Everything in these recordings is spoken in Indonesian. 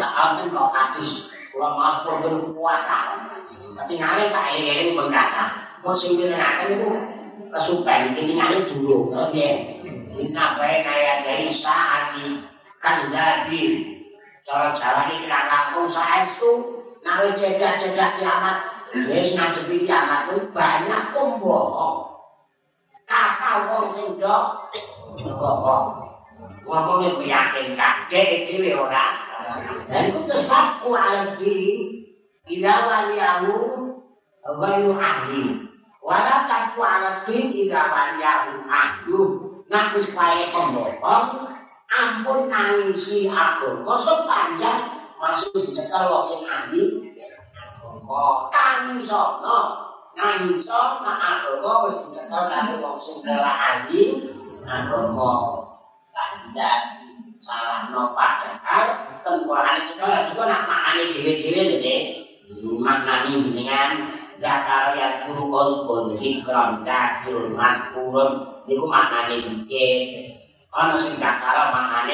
amen kok kados kula mas pun kuat tapi ngale tak eling pun kata kok sing direnaken niku kesupen iki ngale dulu nggih Inna baina yadai sa'ati kan jadi cara jalan ini kira langsung saestu nawe jejak-jejak kiamat wis ngadepi kiamat itu banyak pembohong kata wong sing do kok ngomongnya meyakinkan jadi dhewe ora dan itu aku lagi ila waliyahu ghairu ahli. Wala takku alati ila waliyahu ahlu. Ngaku supaya pembohong ampun nangisi aku kosong panjang masuk dicekel wong sing ahli. Agama nangis no nangis no agama wis dicekel karo wong sing ora ahli. Agama tidak salah no padahal tengkorak itu kalau itu nak makan ini jile-jile jadi makan ini dengan zakar yang kurukon pun hikram dakil makurun itu makan ini jile kalau si zakar makan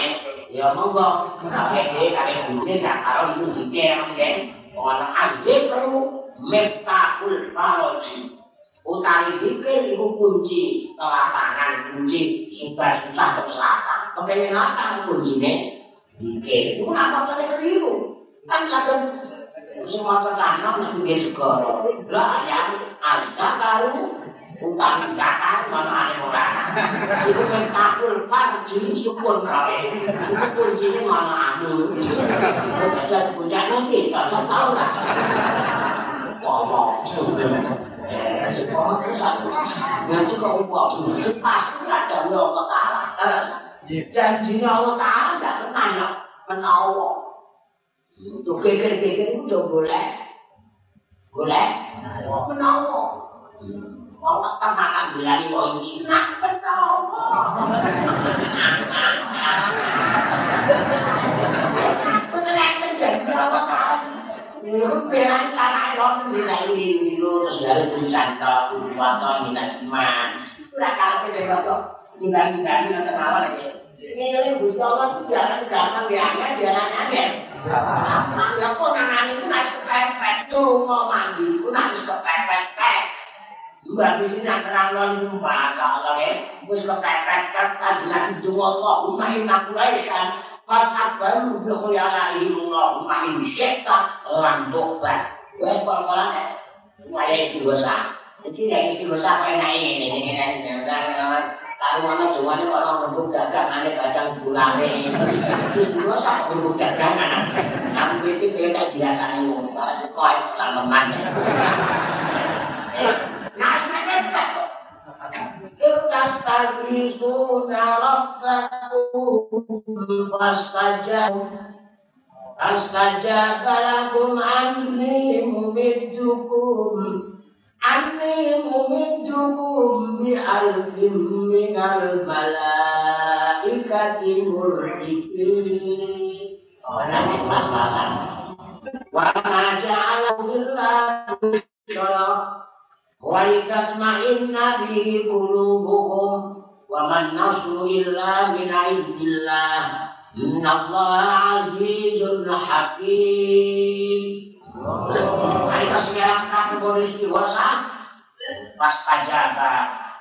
ya monggo. Tapi dia kalian punya zakar itu jile yang kan orang ada perlu metakul paroji. Utari jile itu kunci kelapangan kunci susah-susah terselapang kepengen apa aku ini bikin itu apa saja keliru kan satu musim masa tanam nanti dia segoro lah yang ada kalau utang tidak kan mana ada orang itu kan takul kan jadi syukur rawe syukur kuncinya mana ada kalau saya punya nanti saya tahu lah ngomong ngomong ngomong ngomong ngomong ngomong ngomong ngomong ngomong ngomong ngomong ngomong ngomong Dan dunia Allah Ta'ala tidak pernah menolong. Untuk geger-geger itu juga boleh. Boleh. Menolong. Menolong. Kalau tenang kan bilang mau ini nak menolong. Menolong kan jadi Allah Ta'ala. Ini bilang karena Allah menjelaskan diri. Terus dari tulisan kau, kuat kau, minat iman. Itu lah kalau kita Bukan-bukan, kata nama lagi. Ini yang Gusti Allah itu jalan gampang di angin, jalan angin. Ya kok nangan itu nak sepepet, tuh mau mandi, itu nak sepepet, Juga di sini yang terang lalu jumpa, kalau lagi, aku sepepet, kan, kan, jalan itu ngotok, rumah yang nak mulai, kan, kan, abang, udah kau yang lagi, rumah yang disekat, lantuk, kan. Gue kalau-kalau, kan, rumah yang. Jadi, yang istri gosah, apa yang naik, ini, ini, ini, ini, ini, ini, ini, ini, ini, ini cuma ini orang bentuk dagangan ini kacang bulane. Terus dulu sak bentuk dagangan. Kamu itu kayak biasa nih mau kalau koi tanaman. Nah sebenarnya itu rabbakum wastajab Astajab lakum anni mumiddukum Ani mumiddukum bi alfin minal malaikati murdikin Oh, nanti pas-pasan. Wa ma ja'ala billahu syarah Wa litatma'inna bihi qulubukum Wa man nasru illa min indillah. Inna Allah azizun hakim Mereka sekarang kategori istiwasa pas pajaga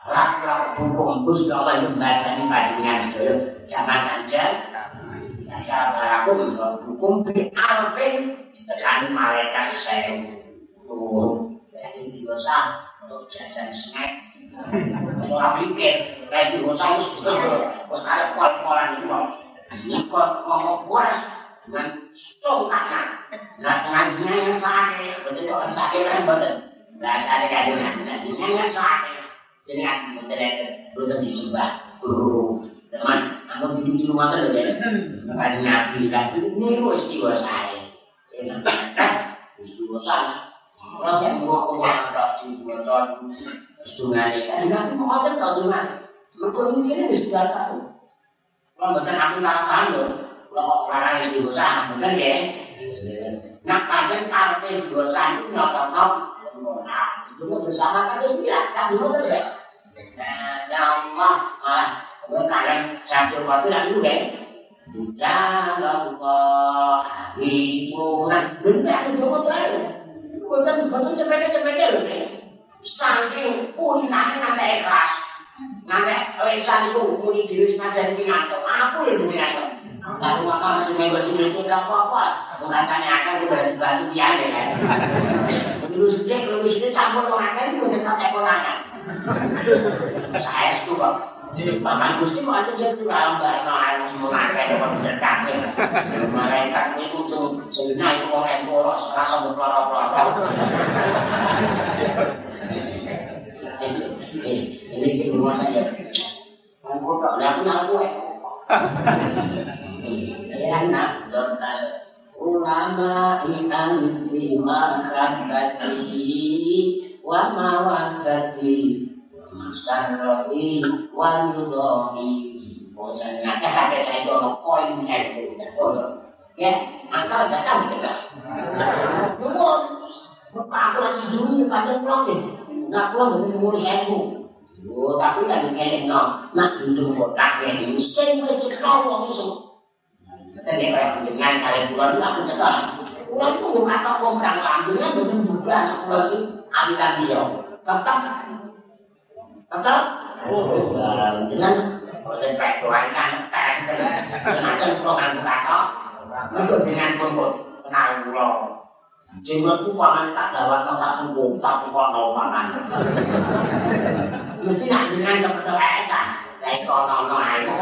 rak-rak hukum Gusti Allah itu baca di panjenengan sedaya jangan aja. Baca aku hukum di alfin ditekani malaikat saya jadi istiwasa untuk jajan snack. Soal pikir kayak istiwasa itu terus ada pol-polan itu ini puas dengan songkaknya Nah, ngajinya yang sakit, betul kok sakit kan betul. Nah, sakit kajian, ngajinya yang sakit. Jadi kan betul betul disembah. Guru, teman, aku di rumah tuh ya. Kaji nabi kan, ini istiwa saya. Jadi kan. Orang yang mau kan, nabi mau ada? Mereka ini sudah tahu. Kalau betul aku. kalau orang itu dosa, bener ya? Nah, pasien karpe dosa itu nggak cocok. Itu mau bersama kan itu tidak kan dulu ya? Nah, ya Allah, ah, gue kalian satu waktu lagi dulu ya? Sudah, Allah, ibu, nah, bener itu cuma dua ya? Bukan, bukan cepet-cepetnya loh ya? Saking kulinannya nanti ikhlas. Nanti lesan eh, itu kulit diri semacam ini nanti. Aku yang dulu Lalu maka masih member sini itu gak apa-apa. Bukannya akan kita dibantu dia ya. Dulu sedih, dulu sedih campur orang kan itu tetap ekonomi. Saya setuju Paman Gusti mau aja saya dalam barang air semua naik ada berdekat ya. Mereka itu tuh sebenarnya itu orang boros rasa berpelara-pelara. Ini sih rumah saya. Aku tak lihat punya aku ulama inang di makati wa mawakati masarohi wa nudohi bosan ada kata saya dulu koin head ya asal saya kan bukan buka aku masih dulu pada pulang deh nggak pulang dengan umur saya tapi lagi kayak no nak untuk kotak ya ini saya mulai cekal waktu itu Pendek dengan kalian bulan itu aku nyata. Bulan itu bukan apa kau merang lambungnya bukan bukan anak bulan itu aliran dia. Tetap, tetap. Dengan dengan perjuangan kan semacam program apa? Itu dengan pembut nang pulau. Jenengku pangan tak gawat tak tak kumpul tak kumpul nol pangan. Mesti nak dengan kepada aja. Dari kono kono ayo.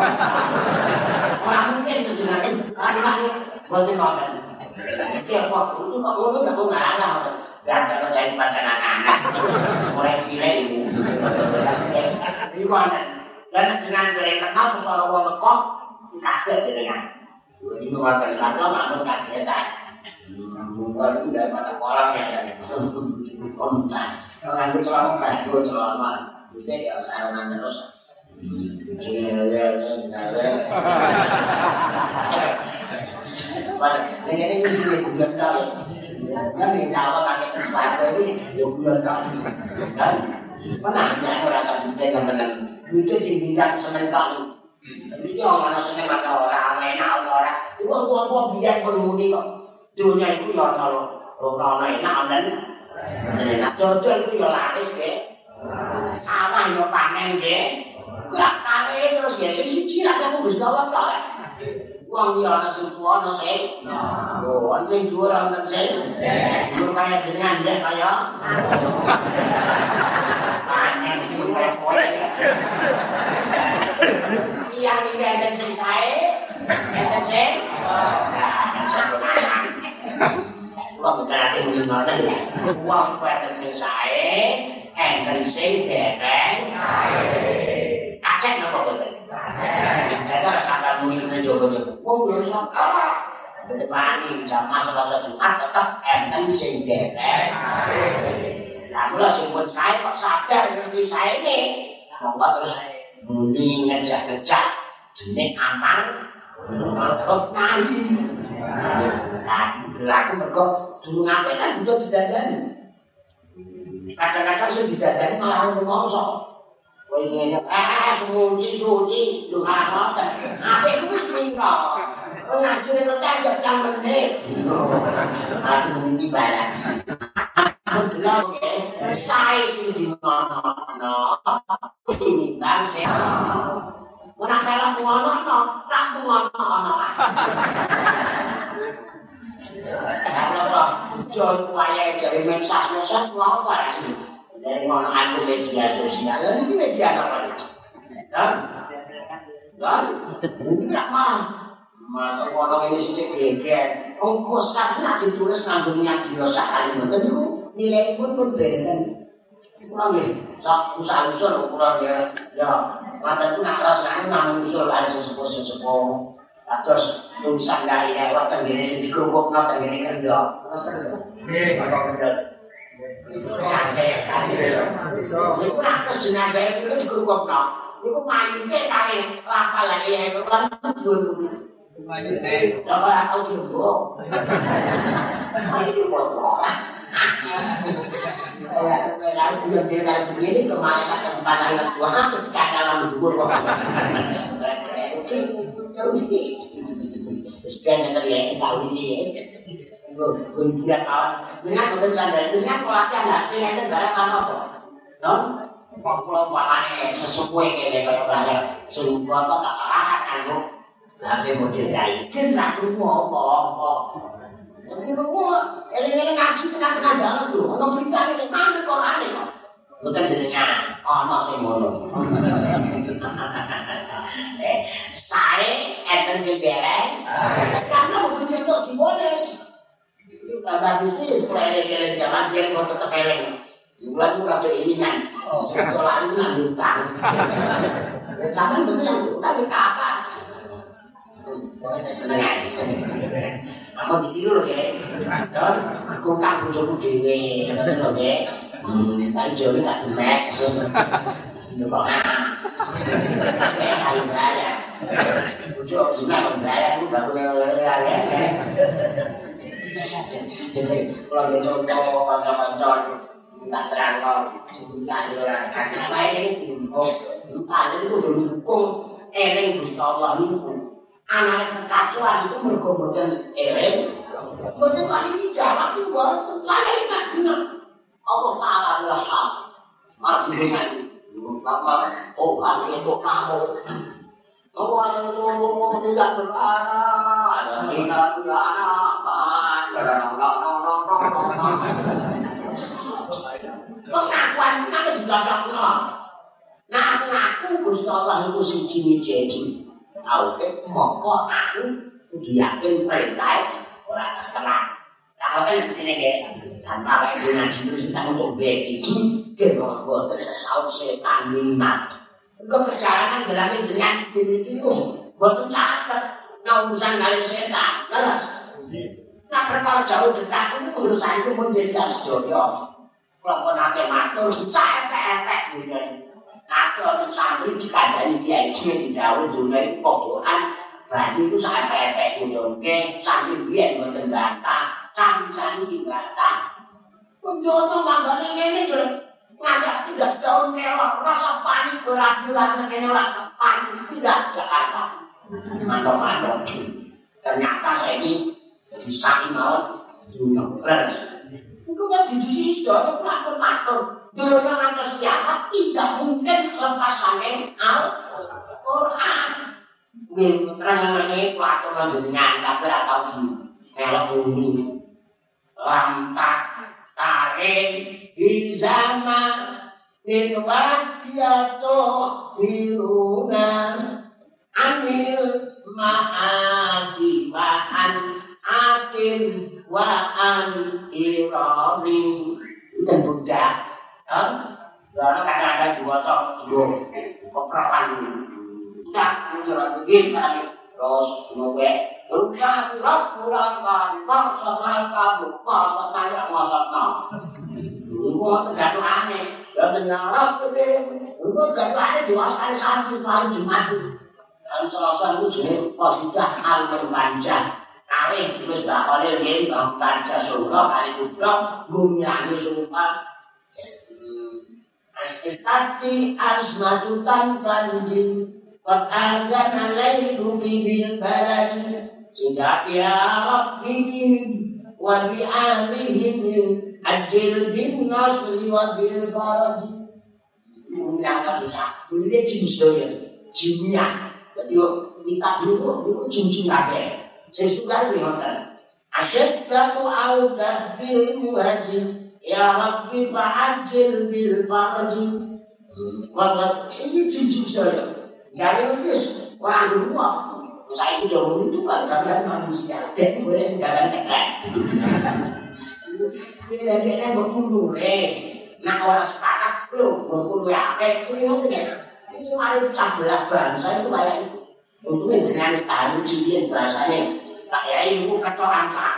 Orang mungkin itu kok ngono kalau orang kan? Yang ada. Ya saya nanya terus. dunia itu ya kalau rono enak amen enak cocok itu ya laris ke sama yo panen ke Gerak kare terus ya sing siji ra aku wis gawa tok. Wong ya ana sing tuwa ana sing. Oh, anjing juara ana sing. Yo kaya jenengan deh kaya. Iya iki ada sing sae. Ada sing. Wong berarti muni ngoten. Wong kuwi sing sing. Aceh napa boten? Saya sampai muni jowo-jowo. Wong yo salah. Wani jamaah Selasa Jumat tetap enten sing dereng. Lah kula sing pun kok sadar ngerti sae ne. Monggo terus muni ngejak-ngejak jeneng aman. Kok nali. Lah aku mergo dulu ngapain kan udah didadani. Kadang-kadang sing didadani malah ngomong 回去就哎哎，书记书记，有啥好的？啊，这不是你搞，我俺就在那站着张门呢。啊，这不明白了？不知道给啥意思的吗？那你难谁？我那孩子不玩了，那那不玩了，那。来了吧，叫我爷爷叫你们啥时候上班回来？Dari mana aku media sosial ini media apa kan kan ini tidak mau Mata kalau ini sedikit geger, ongkos karena ditulis ngandungnya diosak kali itu nilai pun berbeda. Kurang ya, sak usaha usul kurang ya, ya. Mata itu nak rasanya namun usul ada sesepuh sesepuh. Terus tulisan dari lewat tenggiri sedikit kok tenggiri kerja. Nih, apa kerja? Iku nak kes jenazah itu kan lagi begini kemarin ada pasangan tua dalam. Sekian yang terlihat tahu ya. Kemudian kawan, dengan betul sadar, dengan pelatihan hati yang barang apa kok? Non, kok pulau pakane sesuai kayak kayak barang, sehingga kok tak kalah kan Tapi model dari, kan aku mau apa? Jadi kok, eling-eling ngaji tengah-tengah jalan tuh, ono berita ini mana kok aneh kok? Bukan jenengan, ono sing ngono. Saya enten sing dereng, karena mau contoh diboles. Kata bisnis, kalau eling-eling jalan dia kok tetep eling. Bulan itu rada ini kan, kalau ini ngambil utang. Jangan betul yang di kakak. Aku ditiru lho, Kek. Don, aku tak ngoten lho, Kek. Hmm, tak jare tak demek. Yo kok ah. Ya, ayo bayar. Bojo sing kok bayar ku baru lele-lele. Jadi, kalau contoh kanca-kanca tak terang kok, tak ora kakek wae iki dihukum. Lupa itu dukung eling Gusti Allah itu. anak kekasuan itu mergo mboten eling. Mboten ini jawab itu saya ingat benar Allah Ta'ala adalah hal malah dengan Bapak, oh kami itu kamu? Oh, ada ngomong tidak berarah, ada pengakuan kan lebih cocok no. Nah aku ngaku Gusti Allah itu si Cini Jenny. Tahu ke? Moko aku udah yakin perintah orang terserah. Nah apa yang sini ke? Dan apa yang sini ngaji itu kita untuk begini ke Moko tersesau setan minimal. Itu perjalanan dalam ini dengan diri itu. Buat itu cakap. Nah urusan kali setan. Terus. Nah perkara jauh dekat itu urusan itu menjadi sejodoh. Kalau nanti matur saya efek-efek gitu. Aku orang santri dikandani dia itu di daun dunia pokokan Bani itu sangat pepe kujongke Santri dia yang bertendata Santri-santri dibata Kunjoto ngambil ini ini Ngajak tidak jauh mewah Rasa panik berat-berat Ini orang panik tidak Jakarta. Mantap-mantap Ternyata saya ini Bisa imawat Dunia Itu kan di sini sudah Pelakon-pelakon Dunia ngantos kiamat tidak mungkin lepas saking Al-Quran. Ini. Plato menjenengan tapi atau di melok bumi. Lampak tarik di zaman wakiyato firuna anil ma'adi akin wa an lirami. Itu bunda. Karena kadang-kadang dua tok dua keperawan tidak menyerah begini kali terus nunggu Bukan rok bulan kantor, sosial kamu, kok sosial yang masak kau? Dulu jatuh aneh, dan dengan rok gede, dulu jatuh aneh. Di masa yang sakit, lalu jumat. Dan sosial itu jadi positif, hal berpanjang. Kali terus bakal dia berbanjah surah kali kubra gumiangi surah Istati asmatutan kanjin Qad azan alaihu bil baladi Tidak ya Rabbi Wa bi amrihim Ajil bin nasri wa bil faradi Menggunakan dosa Ini jenis doya Jimnya Jadi kita itu Itu jenis kabeh Sesuatu yang Asyad Tatu awdah bil muhajir Ya Rabbi fa'ajil bil ini orang dua. Saya itu jauh itu kan gambar manusia. Dan boleh res. Nah orang sepakat apa itu tidak. Itu itu kayak itu. Untungnya dengan setahun sendiri bahasanya. Kayak itu ketoran pak.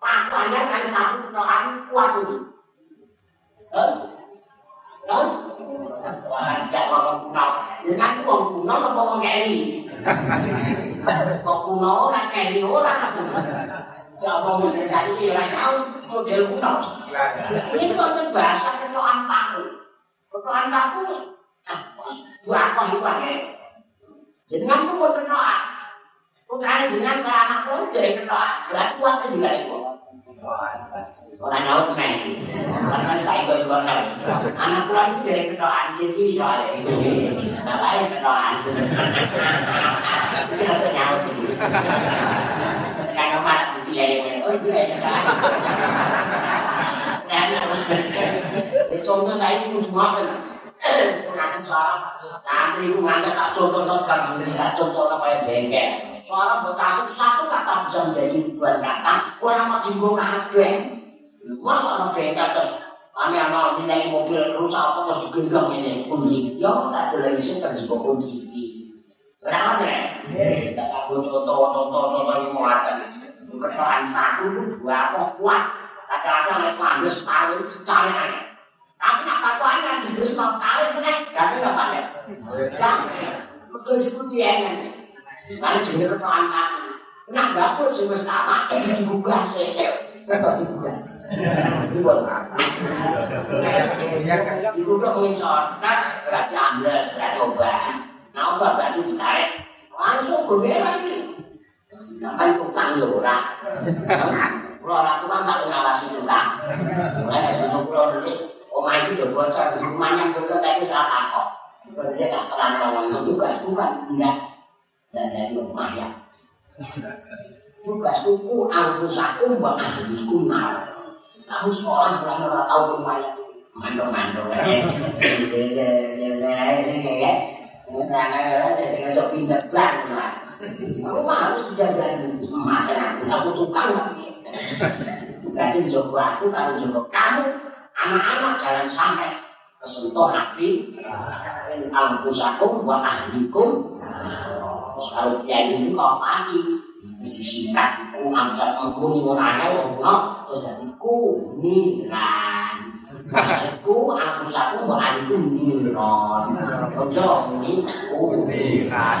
Makanya kan kamu Tuhan kuat itu. Wajah orang kuno. Dengan orang kuno apa orang keri? Kok kuno orang keri orang? Coba model jadi orang tahu model kuno. Ini kan bahasa ketuaan paku. Ketuaan paku. Buat apa juga jenengan ku pun kena ah. Putrane jenengan ka anak kula dhewe kena ah. Berarti kuat sing gila iku. Ora nyaut meh. Karena saya kok kok. Anak kula iki dhewe kena ah jek iki to are. Apa ae kena ah. Iki ora yang. Oh iya ya. Nah, nah, nah, nah, nah, nah, nah, Nanti suara santri itu ngantar tak contoh tak kan tak contoh apa yang bengkel. Suara bekas satu kata bisa menjadi dua kata. Orang mau jinggung kabeh. Masa orang bengkel terus Kami amal nilai mobil rusak apa terus digenggam ini kunci. Ya tak ada lagi sih terjebak kunci. Berapa ya? Kita tak contoh contoh contoh yang mau Kesalahan satu itu dua apa kuat. Kadang-kadang les landes setahun cari aja. Tapi nak patuh aja kan, itu semua kali punya, kami gak pandai. Kami, betul sih pun dia kan. Mana jenis pelanggan. Nak dapur sih, mesti tak mati, dibuka kok Kenapa dibuka? Dibuka kuih sorkat, serat jambel, serat obat. Nah, obat batu ditarik. Langsung gembira ini. Kenapa itu kan lora? Kalau ora kan tak ngawasi juga. Mulai dari 10 menit. Omah itu udah bocor, rumahnya juga tapi salah kok. Kalau saya tak terang ngomong, tugas bukan tidak. Dan dari rumah ya. Tugas kuku angkusaku mbak ahliku nar. Kamu sekolah berapa nggak tahu rumah ya? Ya. Nggak pindah plan lah. Rumah harus dijaga emas kan aku tak butuh kamu. Kasih coba aku kalau coba kamu anak-anak jangan sampai kesentuh hati Al-Qusakum wa Ahlikum Terus kalau dia ini kok mati Disingkat itu Angsat mengkuni orangnya Wabunok Terus jadi kuniran Aku aku satu orang itu Niron Ojo ini kuniran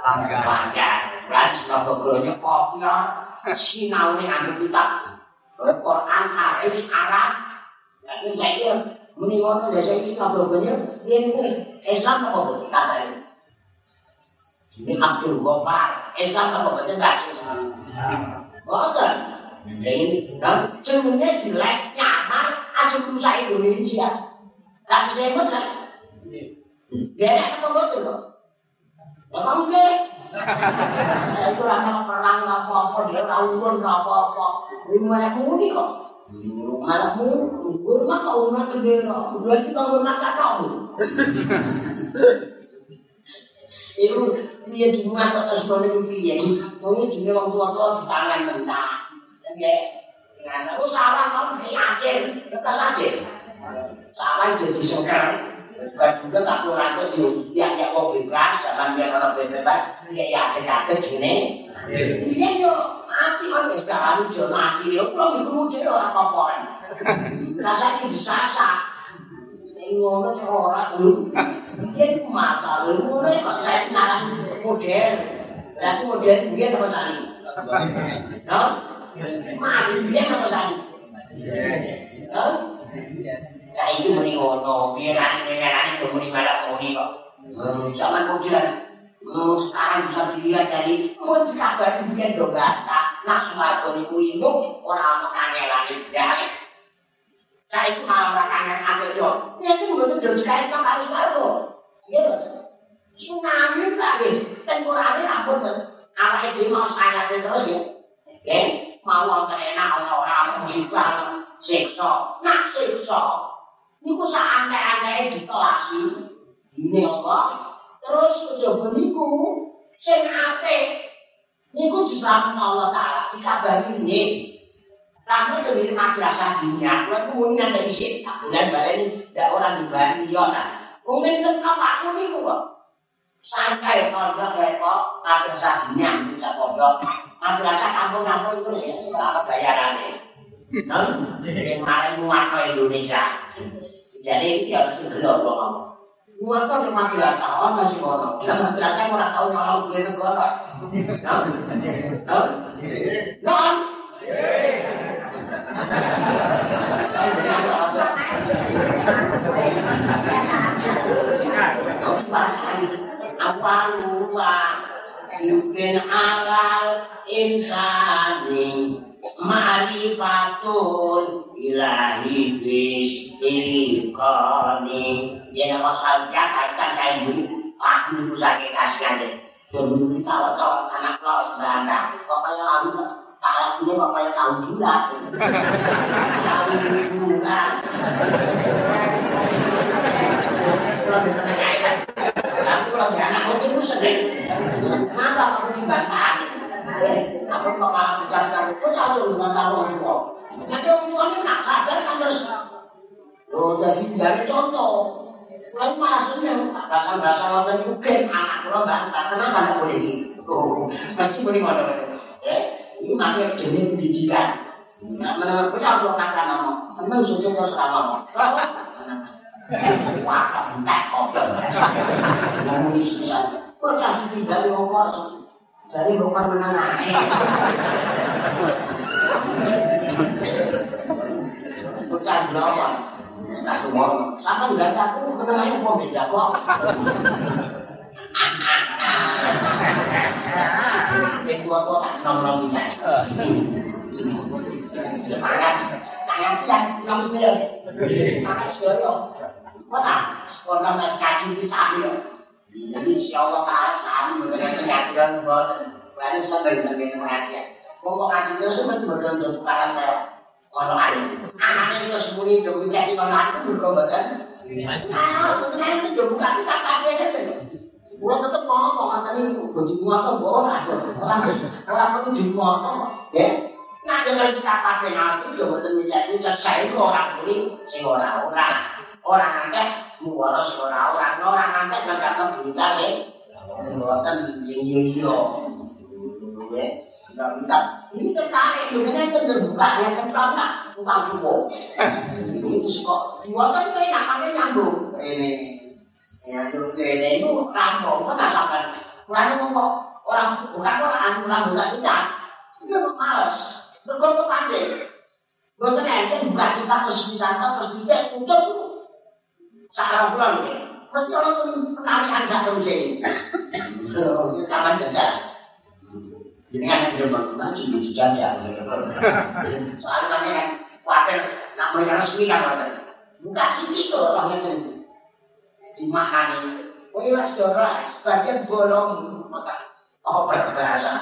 langgar. Langgar. Lan sapa gronya kopya sinaune anggo kitab Quran hadis Arab. Jadi saya muni ngono ya saya iki kabeh Islam apa betul kata ini. Abdul Ghaffar, Islam apa betul enggak sih? Boten. Dan jenenge jelek nyaman asal bangsa Indonesia. Dan selamat kan? Dia apa betul kok? Bapak Uge, saya itu lama perang apa apa dia tahun apa apa. Ini mulai kuni kok. Malamu, gue mah kau nak kerja kok. Gue lagi kau nak kacau. Itu dia cuma tak terus kau itu dia. Kau ini jadi orang tua tua di tangan benda. Jadi, karena aku salah kamu kayak acer, kertas acer. Salah jadi sekarang. Bukan tak pura itu yuk, ya ya kok berikan, jangan biar orang bebebat, ya ya ada ada segini. Iya yo, tapi kan ya jangan jual nasi yo, kalau itu udah orang kapan. Rasa itu sasa, ngono cowok orang dulu, dia itu mata dulu, mulai kok saya kenalan model, dan itu model dia sama sani, no, maju dia sama sani, no. Itu muni ngono, biar biar itu muni malah muni kok. Zaman model sekarang bisa dilihat dari mau dikabar dia do bata nak suwargo niku induk ora ono kangelan ndas saya itu malah ora kangen ambil jo ya itu mboten jo dikaitno karo suwargo. Iya tsunami kali apa to awake dhewe mau sangat terus ya. Oke mau wonten enak ana ora musibah siksa. Nak siksa niku sak aneh-aneh ditolasi ini Allah terus coba niku sing apik niku diselametno Allah taala dikabari nggih Kamu sendiri madrasah dunia, kalau kemudian dari sini, tak bulan balik, tidak orang dibanding, ya tak. Mungkin senang aku ini kok. Santai pondok repot, ada sadinya bisa pondok. Madrasah kampung-kampung itu sih sudah bayarannya. Non, yang kemarin muat ke Indonesia. Jadi ini harus segera loh. Muat ke di madrasah, orang masih kono. Madrasah orang tahu nyolong duit negara. Non, non, non. Apa lupa Yukin alal insani Ma'rifatun ilahi bis ilikoni Ya nama sahaja kaitan kain budi Aku itu sakit kasihan deh Jadi tawa-tawa anak lo Banda Pokoknya Kalau ini pokoknya tahu juga. Tahu juga. Kalau dipercaya Tapi kalau di anak itu sedih. Kenapa kamu dibantah? Kamu kok malah bicara-bicara Kok tahu suruh bantah orang tua? Nanti ini nak sadar kan terus Oh, jadi dari contoh Lalu seneng Rasa-rasa waktu itu anak kalau bantah Kenapa tidak boleh gitu? Pasti boleh ngomong Eh, ini makanya jenis pendidikan. Nah, menurut kita harus kata nama. Memang susu kau suka ngomong. Wah, entek kok. Ngomong isu saja. Kok jadi tidak ngomong dari bukan menanam. Bukan ngomong. Tak ngomong. Sama enggak aku kenalnya kok beda kok. Tua tua tak nong bisa. Semangat, tangan siang enam sembilan. Semangat sudah yo. Kota, kota mas kaji di sana. Jadi insya Allah taala sami mengenai pengajian buat lalu sampai sampai pengajian. Mau pengajian itu sebenarnya betul tukaran saya. Kalau ada anaknya itu sembunyi itu bisa di mana itu berkobakan. Ah, itu itu bukan kita pakai itu. Gua tetep ngomong katanya baju motor gua ora orang orang perlu ya nah dengan kita pakai nanti juga betul menjadi itu orang beli sing ora ora orang nanti muara sing ora ora orang nanti nggak berita sih. Buatan sing yo ya nggak bisa ini tertarik. Sebenarnya itu terbuka. Ya kan karena tukang subuh itu kok dua kan nyambung? Ini. Ya, itu itu rampung, kok nggak sampai. Kurang orang bukan orang orang kita. Itu males. Bukan kita terus wisata terus tidak. Tutup. Sekarang pulang ya. Mesti orang penarian satu sini. Itu taman jajah. Jadi kan tidak bangun di. Soalnya kan khawatir nak mereka resmi kan. Buka sini tuh itu. dimaknani. Kowe wis ora bagian bolong mata apa berbahasa.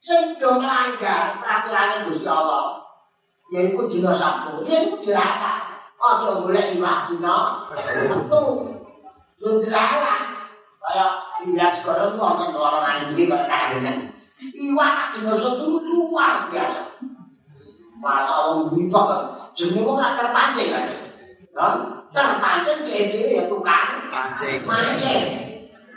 Sing melanggar peraturan Gusti Allah. Yaiku dina Sabtu, yen dilarang. aja golek iwak dina. Sundrala. Kaya ilas karo ngono karo iki kok kadene. Iwak dina setu luar biasa. Masalah ngipa kok jenenge kok gak terpancing kan. Kan terpancing cece ya tukang. Pancing. Pancing.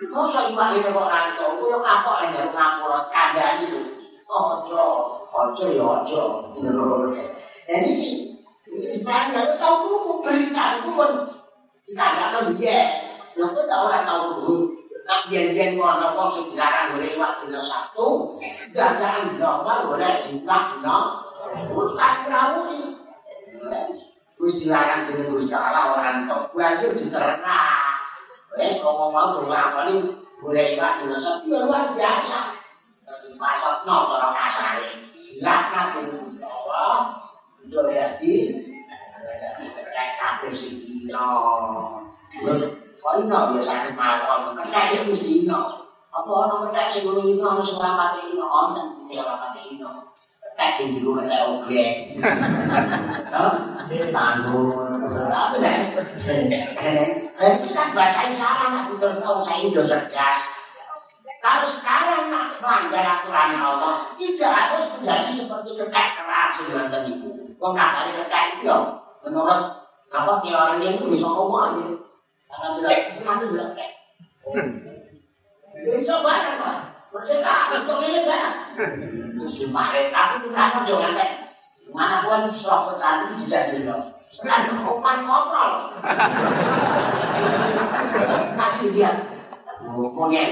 Masa iwak ini kok rantau, kok yang kapok lagi ya ngapur, kandang lho. Ojo, ojo ya ojo. Ini nolong-nolong. Sifat gak tuh tau tuh pemberitaan pun kita gak tau dia. Nah tuh tau lah tau tuh. Nah jen-jen mau anak kau sekarang boleh lewat dua satu. Jangan dobar boleh kita kena. Bukan berawi. Terus dilarang jadi terus kalah orang tau. Gue aja diterkam. Wes ngomong mau cuma apa nih? Boleh lewat dua satu luar biasa. Masuk nol orang kasar ini. Lakukan dulu. Yo tahu saya itu cerdas. Kalau sekarang nak melanggar aturan Allah, tidak harus menjadi seperti kertas keras dengan con đạt ở đây là chạy kiểu menurut apa teori dia itu bisa ngomong aja karena bilang itu nanti bilang kayak bisa banyak pak merdeka bisa milih banyak mesti marah tapi itu kan jangan kayak mana pun serok pecahan itu bisa bilang kan kuman ngobrol nanti dia ngomongnya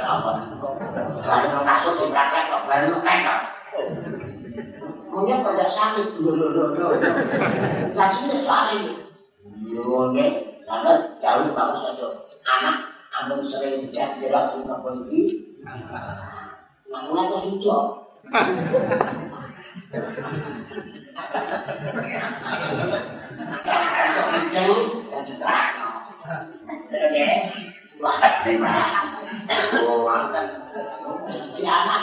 apa? Kalau masuk di praktek, baru tengok. Monyet pada sakit. Loh, loh, loh, loh. Kasihnya sakit. Monyet. Karena jauh bagus saja. Anak, anak sering dicek jelas di kampung ini. Namun itu sudah. Kenceng dan setelah. Oke. Wah, Oh, kan. Di anak,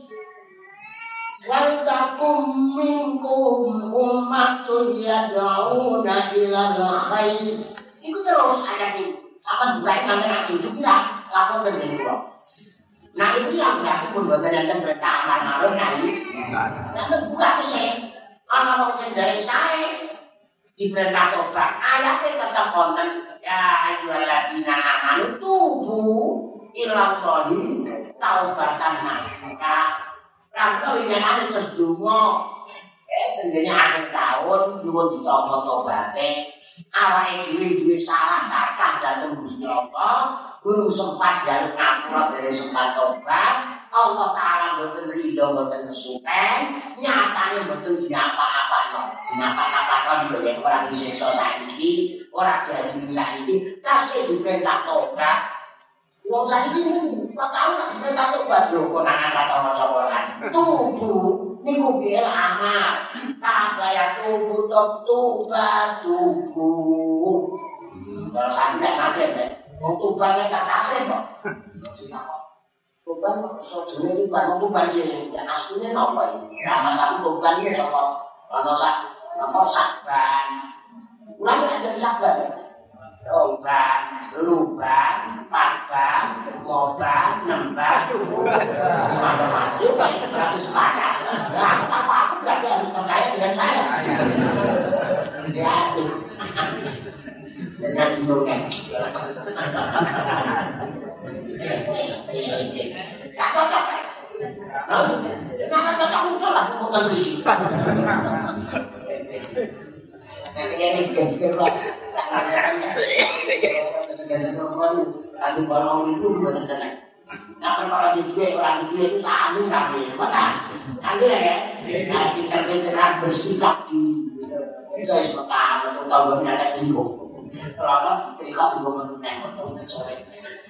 Wal takum minkum ummatun yad'una ila khair. Iku terus ada di apa yang namanya cucu kita lapor ke diri Nah itu yang berarti pun buat yang berita amal malu nanti. Nah buka tuh saya. Anak mau dari saya diperintah tobat ayatnya tetap konten ya ayyuhalladzina amanu tubu ilang toli taubatan Rangka winginane terus donga. Eh tenggene akhir tahun nyuwun ditompo-tombate. Awake dhewe duwe salah kathah dhateng Gusti Allah, guru sempat jaluk ngapura dari sempat tobat. Allah Ta'ala mboten ridho mboten kesupen, nyatane mboten diapa-apa no. Diapa-apa no dibeli orang disiksa saiki, ora jadi saiki, kasih diperintah tobat. Wong saiki tak tahu tak diperintah tobat lho konangan kata maca Quran. Tubu niku piye amal. Kabaya tubu tuba tubu. Kalau sampai nasib ya. Wong tuban nek tak nasib kok. Tuban kok iso jenenge tuban wong tuban jenenge ya asline napa iki? Ya masalah tuban iki sapa? Ana sak apa sakban. Kuwi ada sakban. Obat, luban, pakan, moban, nembak, macam-macam, banyak berarti sepakat. Nah, apa aku berarti harus percaya dengan saya. Ya, dengan hidungnya. Tak cocok, Kenapa cocok musuh lah, bukan beli. Nanti ini segar-segar, Pak. Aduh balong itu bukan tenang. Nah, kalau di dia orang dia itu sami sami, mana? Nanti ya, nah kita kita bersikap di kita sebentar untuk tahu bagaimana ada ibu. Kalau setrika juga mengenai untuk sore.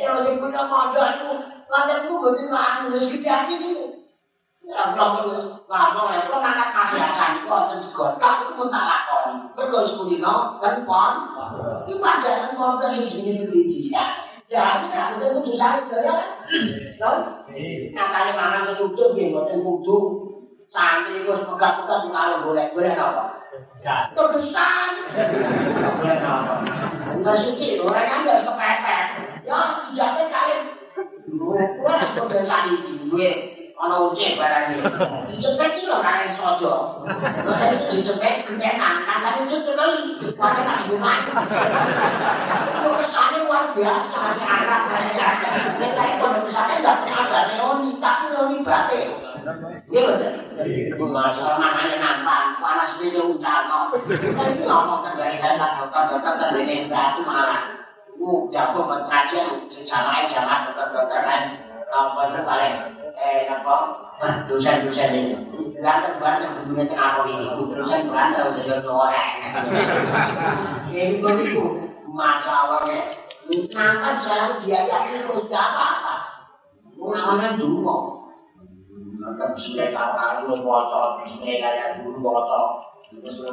Ya sing punya modal itu lantai itu berarti lantai itu sedikit aja gitu ya belum itu lantai itu anak kasihan kok ada segotak itu pun tak lakon berdua kan itu kan pon itu pajaran pon itu yang jenis berbeda ya ya itu kan itu kudu sari sedaya kan ya katanya mana kesudut ya buatan kudu santri itu pegat-pegat kalau boleh-boleh apa kebesan kebesan kebesan kebesan kebesan kebesan kebesan kebesan Yang dijaga kalian keluar sebagai sani dua. Ono uce barang ini. Dicepet itu loh kalian sojo. Dicepet kenyataan. Kan tapi itu cekal. Wajah tak dibumat. Itu kesane luar biasa. Kasih harap. Nek harap. Ini kayak gak pernah gak neoni. Tapi neoni bate. Iya betul. Masalah makanya nampak. Panas beda udah. Kan itu ngomong kembali. Dan tak dokter-dokter. Dan batu malah. Jatuh pengajian sejarah jalan dokter-dokter kan. Kalau balik, eh apa? Dosen-dosen ini. Ganteng banget sebetulnya tengah apa ini. Dosen ganteng jadi orang. Ini begitu masalahnya. Nangkan selalu dia yakin terus apa-apa. Namanya dulu kok. Maka tahu kalau lu bocor, bisnya kayak dulu bocor. Terus lu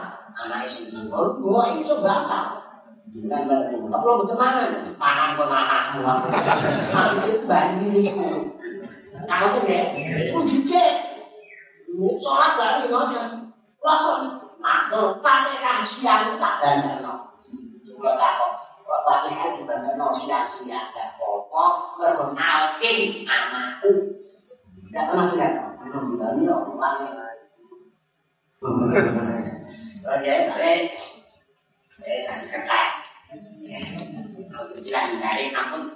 anak isi dua, dua ini sebakar. Dengan berbuka, kalau betul mana? Pangan semua. Itu banding itu. Kalau itu ya, itu jijik. Sholat baru ngomong. Lakon, makhluk, pakai kasihan, tak bandar. Juga tak kok. Kok pakai kaji bandar, siang-siang. Dan pokok, berkenalkin anakku. Tidak pernah lihat, belum berani, aku pakai. Oke, baik. Eh, jangan kekat. Bilang dari ampun.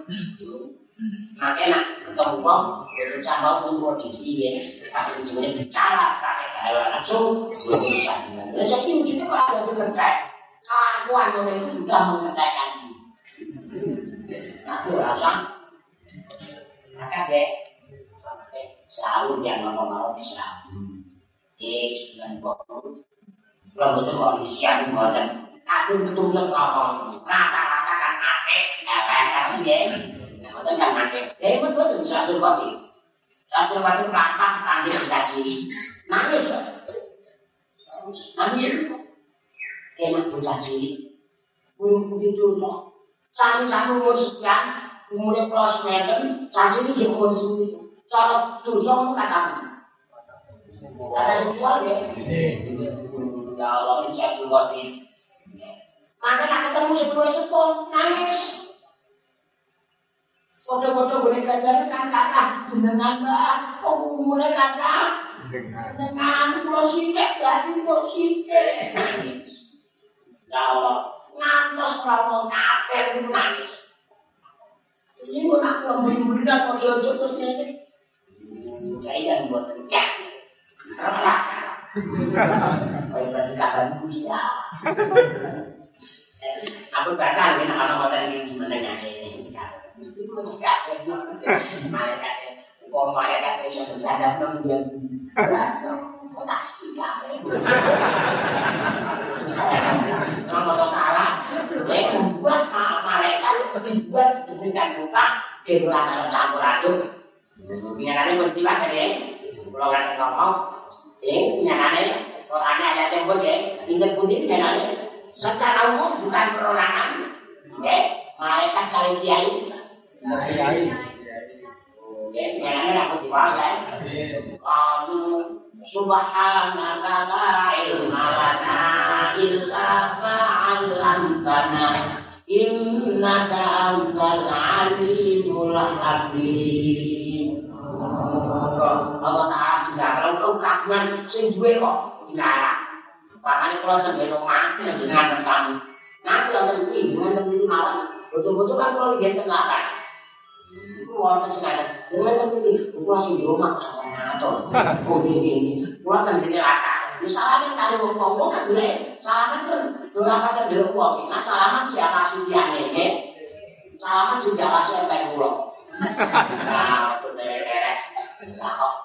Makanya ketemu wong, berusaha mau pun kondisi ya. Tapi sebenarnya bicara pakai bahasa langsung. Ya saya kira itu kalau ada kekat, kelakuan itu sudah mengatakan. Aku rasa, maka deh, selalu yang mau mau bisa. Eh, sembilan puluh. kalau betul kalau isian buatan aku betul betul kapal rata rata kan akeh. apa kan dia betul kan ape dia betul betul satu kopi satu kopi rata tadi lagi nangis nangis kok. betul lagi belum begitu loh satu satu umur sekian umurnya kelas meter lagi ini dia umur sembilan Salat tuh, kata kamu. Ada sesuatu ya? Ya Allah ini satu kopi maka tak ketemu sebuah sepon, nangis. Foto-foto boleh kajian kan kata dengan mbak, oh mulai kata dengan lo sidik lagi lo sidik nangis. Allah, ngantos kalau kafir itu nangis. Ini gue nak lembut bunda kok jojo terus ini. Saya yang buat teriak. Rela. Aku bakal ngene ana kota iki menengane. Iku nikah yen malah kok malah kok iso jadah nang dia. Kotasi ya. Nang kota kalah, nek buat mereka ketimbuan sedengan muka kelakar campur aduk. Ngene kan mesti wae kene. Kalau kan ngomong ini nyatanya Qurannya ayat yang boleh, ingat putih nyatanya secara umum bukan perorangan ya malaikat kali kiai kiai ya karena aku dibahas kamu subhanaka la ilma lana illa ma 'allamtana innaka antal alimul hakim Allah Ta'ala sudah kalau kagungan sing duwe kok dilarang. Makanya kalau sampai rumah dengan tentang nanti orang ini dengan teman malam betul-betul kan kalau dia tengah itu orang sekarang dengan teman ini gua sih di rumah atau oh ini ini. Gua kan di neraka. Salaman kali mau ngomong kan boleh. Salaman kan kan di rumah nah salaman siapa sih dia ini salaman sih yang kayak pulau nah beres. Nah kok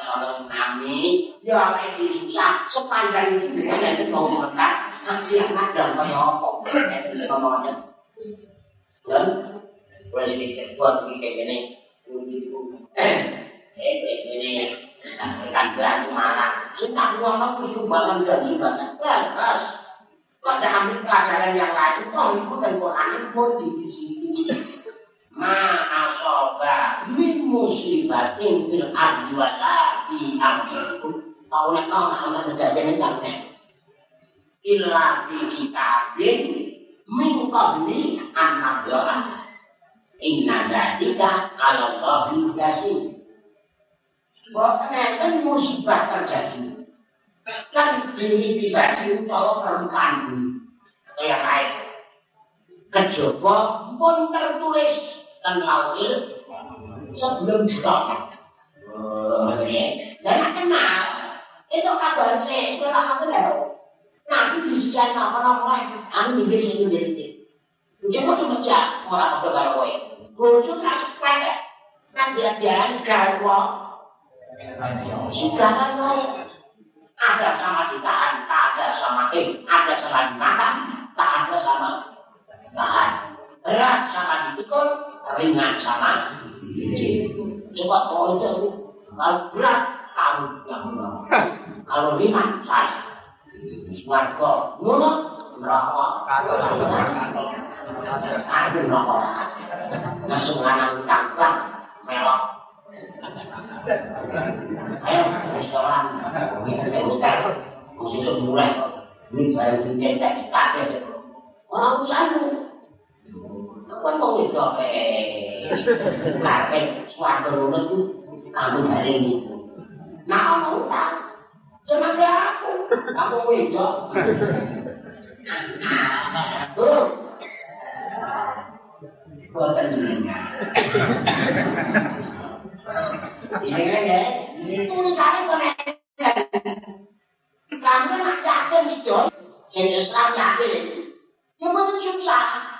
Kalau tsunami, ya apa yang susah sepanjang itu dengan nanti mau mengat, nanti yang ada apa? Itu ngomongnya. Dan boleh sedikit buat kayak gini. Eh, ini kan berat malah. Kita ngomong sumbangan dan sumbangan. Terus, kok ambil pelajaran yang lain? Kok ikut dan Quran itu di sini. Ma'asoba min musibatin fil ardi wa la fi anfusikum. Tahu nek nang ana kejadian yang nek. Illa fi kitabin min qabli an nabra. Inna dzalika 'ala Allahi yasir. Bahwa kan musibah terjadi. Kan ini bisa diutawa permukaan bumi. Atau yang lain. Kejaba pun tertulis dan lauil sebelum ditotok. Dan nak kenal, itu kabar saya, itu lah aku tahu. Nabi di sisi orang lain, aku di sini sendiri. Cuma cuma cak orang itu kalau kowe. Bojo tak sepeda, kan jalan garwa. Sigaran mau ada sama ditahan, tak ada sama eh, ada sama dimakan, tak ada sama tahan. Berat sama dipikul, ringan sama Coba kalau itu kalau berat kamu yang kalau ringan saya. Warga ngono neraka. Aduh neraka. Langsung lanang tangkap melok. Ayo restoran. Ini hotel. Khusus mulai. Ini barang dicek-cek kabeh. Orang usaha Kan mau itu karpet suatu rumah itu kamu dari ini. Nah kamu tak cuma ke aku, kamu mau itu. Tuh, buatan jenengan. Ini ya, tulisannya konek. Kamu nak yakin sih, jadi Islam yakin. Ya betul susah.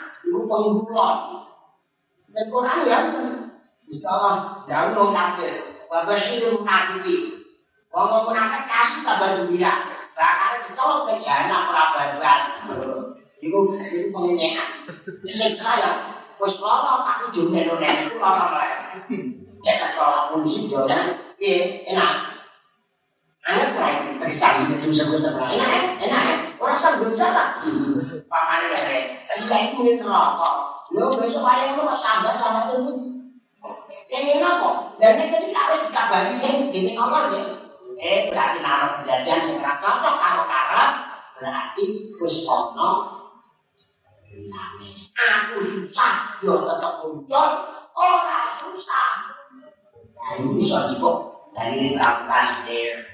iku penggulan. Dan Quran ya, bisa jauh dong kafir. Itu munafiki. Wong munafik kasih kabar gembira. Bakal dicolok ke jana perabadan. Iku iku pengenyekan. Siksa ya. Wis lara aku jumene nek iku lara wae. Ya kalau pun sih jalan, iya enak. Anak lain terisang itu sebut-sebut enak, enak. Orang sanggup jalan. pangan ya iya itu yang neraka. Lo besok ayam lo mas tambah sama tuhan yang ini apa? Dan yang ini wis dikabari bagi ya ini ya. Eh berarti naruh jajan yang neraka cocok kalau karat berarti kusono aku susah yo tetep muncul ora susah. Nah, ini bisa dibuat dari ini melakukan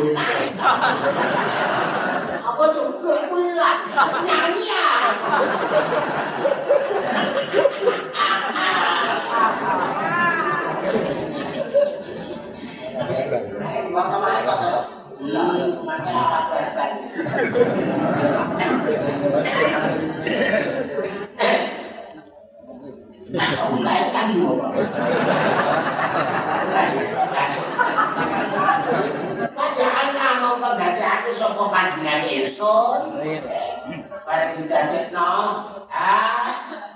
滚来！啊，我就滚滚来，娘娘！来干什么？panjenengan esuk bare dicatetno ah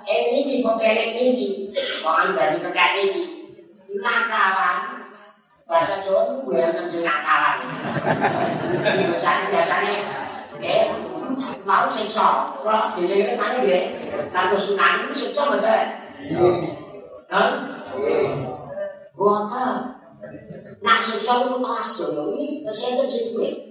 ini iki pokere iki wong dadi pekan iki nakawan bahasa jawa ku ya kenjeng nakawan biasane eh mau sikso ora dene iki nggih kan sunan sikso mboten ha Wah, nak sesuatu masuk dong ini, saya terjadi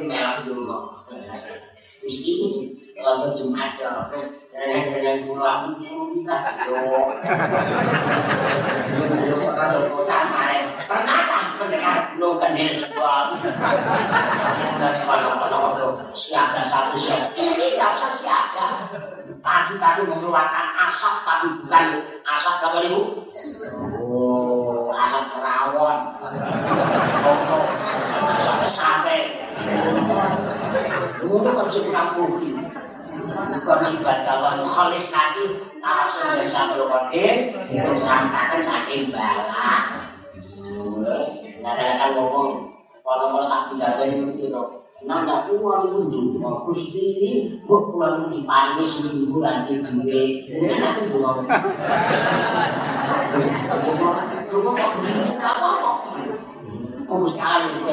memang dulu. Mesti kalau dan dengan pulang pernah kan pendengar nungkan di sebuah siaga satu siaga. Ini siaga. Pagi-pagi mengeluarkan asap tapi bukan asap apa itu oh asap rawon asap sate itu kan kurang putih Karena ibadah wa nukhalis nanti Langsung dari satu kodir Disampaikan saking bala Kadang-kadang ngomong. Kalau-kalau tak bicara itu kira Nanda uang itu dulu. Gusti ini Kok pulang di Seminggu nanti gue Ini nanti gue ngomong Gue begini Gak apa-apa. Kok mesti aja juga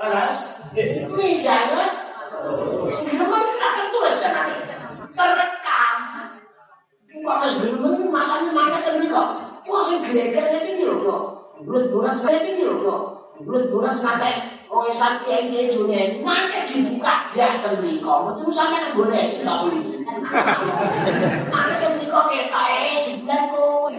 alas mejanya menggunakan tulis dan lain terekam. Kok mas belum ini masanya mana tadi kok? Kok si geger jadi nyuruh kok? Bulat bulat jadi nyuruh kok? Bulat bulat sampai orang Islam yang dia dunia ini mana dibuka dia tadi kok. Itu sama yang boleh kita beli mana tadi kok kayak kayak kok aku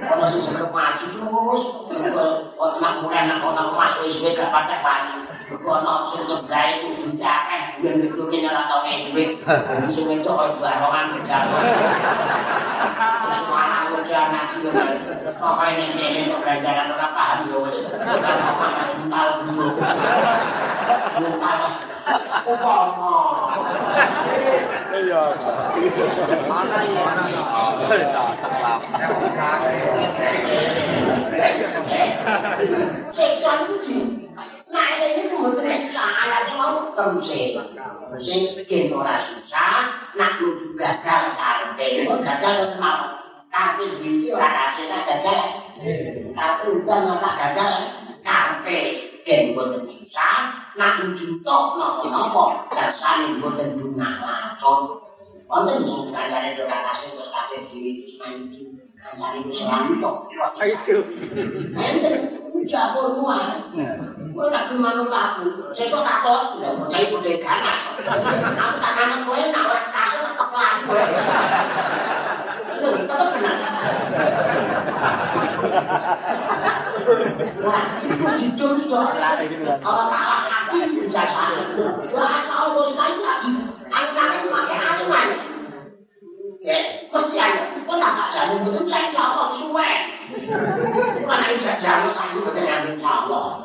Kalau sesekep maju, terus, kalau enak-enak, kalau enak-enak, masuk-masuk, gak pantek-pantek. Kono sesep gaya kujung cakeh, Gue ngitu kenyal atau ngejwe, Sumpah itu oi barongan kejar. Semua anak ujian nasi, Pokoknya nengkeh itu kerajaan orang paham, Gue pokoknya sumpah dulu. Sumpah, Upomo. Iya, Mana iya, Mana iya, Mana iya, Mana iya, Nah ini mboten salah mau terus sing bikin ora susah, nak nuju gagal karepe, gagal mau Tapi iki ora rasane gagal. Tapi udan ora gagal karepe ken boten susah, nak njuntuk napa-napa dasane boten dungalakon. Wonten sing kancane do kasih terus kasih diri terus main itu. Kancane wis rantuk. Itu. Enten Japur mua. Kowe nak manut aku. Sesuk tak tok lha bocah iku dhe ganas. Aku tak manut kowe nak ora kasih tak keplak. Itu tenan. Wah, itu hidup sudah. Kalau kalah hati bisa sana. Wah, kalau bos kayu lagi, anak-anak pakai anuan. Ya, mesti. Kok nak tak jalan betul saya jawab suwe. Mana bisa jalan saya betul yang jawab.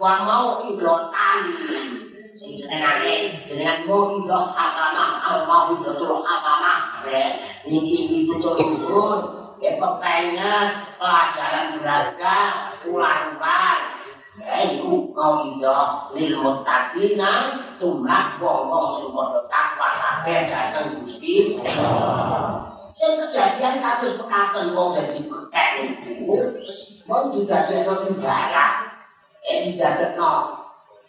Wa mau dengan mau ya ya pelajaran berharga ulang-ulang ya iku iblo lil muttaqina tumrah wong-wong sing padha takwa kabeh dateng Gusti Sing kejadian kados pekaten wong dadi kekek niku mau didadekno timbalan eh didadekno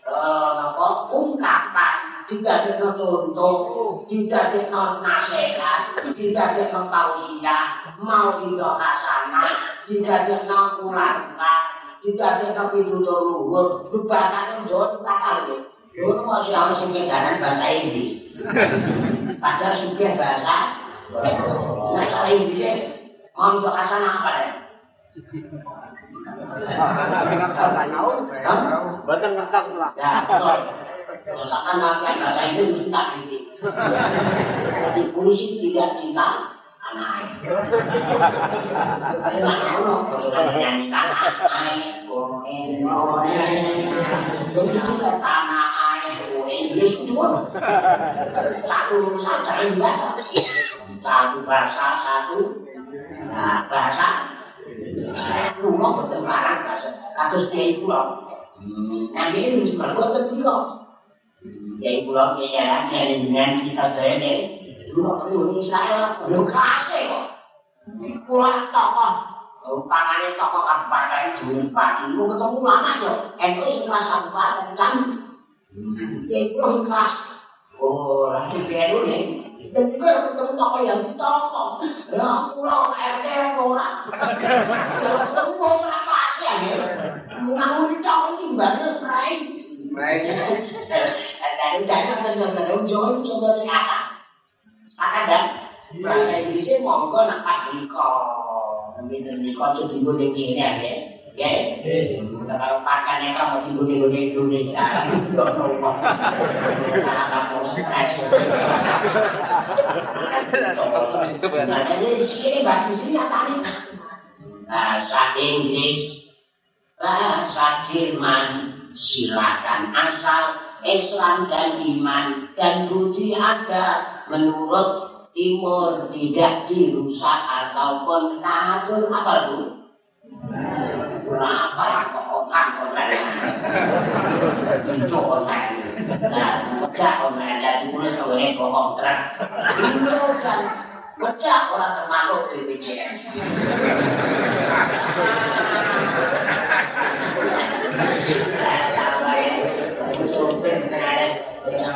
eh napa ungkapan didadekno contoh didadekno nasihat didadekno tausiah mau itu hasanah didadekno ulang didadekno pitutur luhur bahasane Jawa takal nggih Dulu masih harus mengejaran bahasa Inggris. Padahal suka bahasa Nah, cara Inggris untuk hasanah apa deh? Batang kertas lah. Ya, betul. Latihan bahasa Inggris kita kritik. Jadi polisi tidak cinta satu saja enggak satu bahasa satu bahasa rumah bertengkaran satu dia itu loh tapi ini sebenarnya tetap dia itu loh dia itu loh dia itu loh dia itu loh deh. Dulu perlu Israel perlu kasih kok. Pulang tokoh. Umpamanya tokoh kabupaten di pagi itu ketemu lama yo. Ento sing kelas kabupaten kan. Ya loh kelas. Oh, langsung baru nih. Dan juga ketemu tokoh yang di tokoh. Ya pulau RT orang. Ya ketemu mau serapa sih ya. Mengamu di tokoh ini banget rai. Dan jangan benar-benar jauh coba di Akan dan bahasa Inggrisnya monggo nak pas diko. Nanti diko cuci gue ini ya. Ya, kalau pakannya kamu di gunung Indonesia, tidak tahu kok. Karena kamu stres. Nah, jadi di sini, di sini apa nih? Bahasa Inggris, bahasa Jerman, silakan asal Islam dan iman dan budi ada menurut timur tidak dirusak ataupun kabur apa itu? Kenapa rasa online? Tunjuk online. Nah, pecah online dan ditulis oleh bohong terang. Indo dan pecah orang termasuk BPJS. Supir sekarang dengan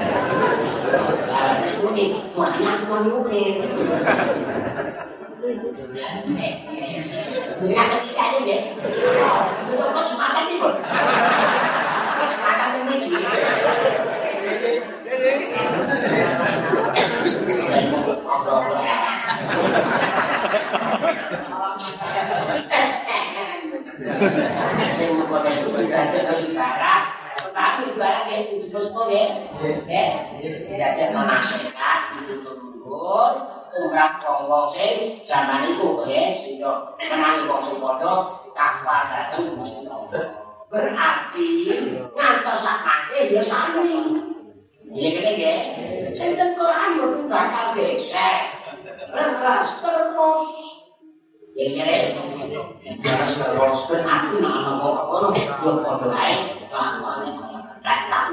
thì quả năm con ngốc lúc thì Mengatakan kita cái gì? Udah buat sematan nih, Bos. Sematan ini. Saya mau kota itu, kita ada kali barat, Tapi ibarat ya sing sebut-sebut ya. Ya, tidak ada menasihat itu tunggu. Umrah wong sing zaman itu ya, sehingga menangi wong sing padha takwa dateng Gusti Allah. Berarti ngantos sakake ya sami. Iya kene ya. Sing ten Quran mboten bakal gesek. Leras terus. Ya kene. Leras terus berarti nek ana kok ngono yo padha ae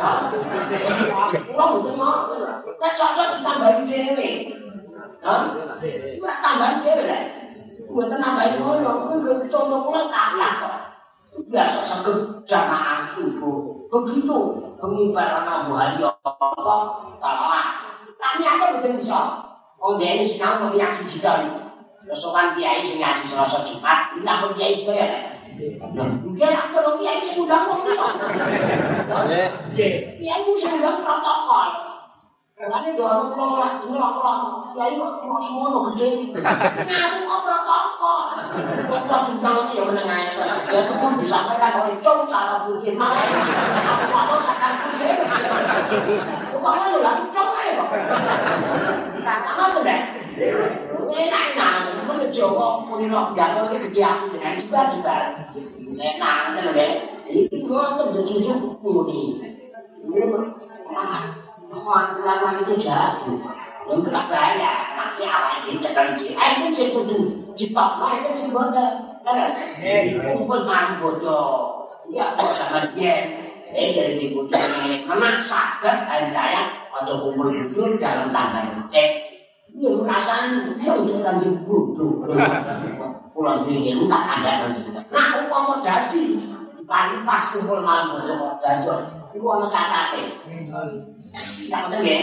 Wong mboten mau. Nek sok-sok ditambahi dhewe. Hah? Nek tambahi dhewe lek. Mboten nambahi ngono, kuwi contoh kula kalah kok. Biasa saged jamaah subuh. Begitu pengibaran Abu Hari apa? Talah. Tapi aku mboten bisa. Wong dhewe sinau kok yang siji kali. Kesokan kiai sing ngaji Selasa Jumat, ini aku kiai sedaya. Mungkin aku lo kiai sing undang wong iki. Kiai ku sing. Karena dorong pulau lah, ini lah pulau. Kiai kok semua lo gede. Ngaku kok protokol. Kok bintang ini ya menengah ya. Jadi pun disampaikan oleh Cung cara mungkin. Aku mau sakan gede. Bukan lo lah, Cung kok. Sudah. Jawa nok jatuh ke gede aku dengan jibar-jibar. Enak, kan ya. Ini ngoten yo susu muni. Kawan itu jatuh. Yang kena bahaya, masih awal di cekan di. Eh, itu sih kudu itu sih bodoh. Eh, kumpul bodoh. Ya, kok sama dia. Eh, jadi di kudu ini memaksakan anda atau kumpul jujur dalam tanda petik. Iya, rasanya. Saya itu kan Kula tuh. Pulau pinggir, ada yang. Nah, aku mau jadi. Pas kumpul malam, aku mau jadi. Aku mau cacate. Dapat ini,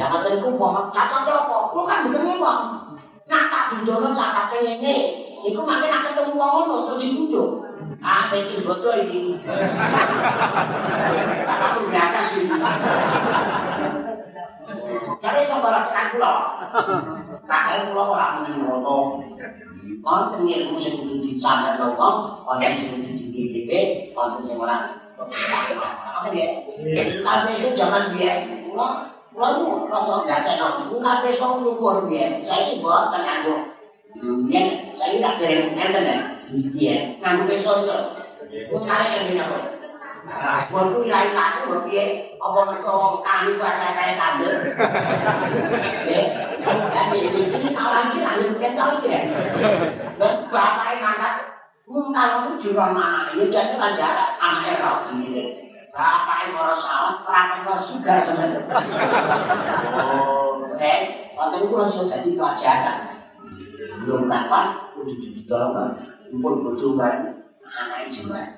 dapat ini aku mau cacate apa? Aku kan bikin apa? Nah, tak dijono cacate ngene. Iku makin akan ketemu orang, aku ditunjuk. Ah, pikir iki. ini. Aku di atas. Jadi saudara tekan kula. Kakek kula ora muni ngono. Wonten ilmu sing kudu dicandar wong, wonten sing dicicipi, wonten sing ora. Ya. Kabeh itu zaman biyen kula kula itu rada gaten itu kabeh sok ngukur biyen. Saiki mboten nganggo. Biyen saiki tak dereng ngenten ya. Iya, nganggo besok itu. Kok kare yang dina Waktu ilahi lagi buat piye? apa mertua wong kami buat kaya-kaya tanda. Ya, ini iki tahu lagi, ini mungkin tahu ya. Dan bapaknya mana, mungkin itu juga mana, ini jadi lanjara, anake ra gini. Bapaknya mau salah, perangkat kau suka sama. Oh, eh, waktu itu langsung jadi pelajaran. Belum kapan, udah dibidorkan, pun berjumlah, anaknya jumlah.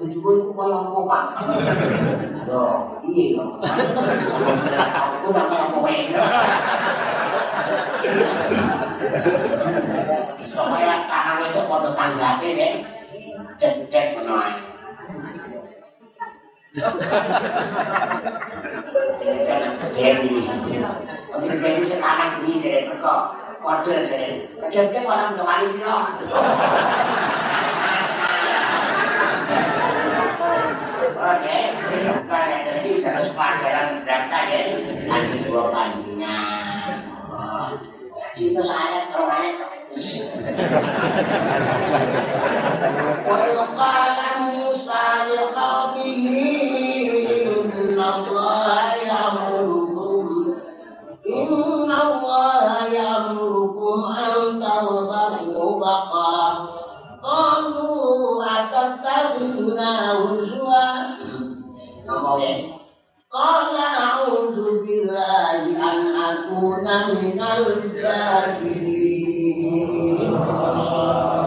Tujuan ku kan lah mau pak. Yo, iya yo. Aku tak mau mau main. Saya tahu itu foto tangga ni deh. Cek cek menoi. Jangan sedih ni. Kalau sedih ni sekarang ni deh. Kau kau tuan sedih. Orang jemari ni. Oke, bukan jadi terus pelajaran berata ya, nanti dua panjang. Saya Kamu atas tabuna usua Kala audu billahi an akuna minal jahili Allah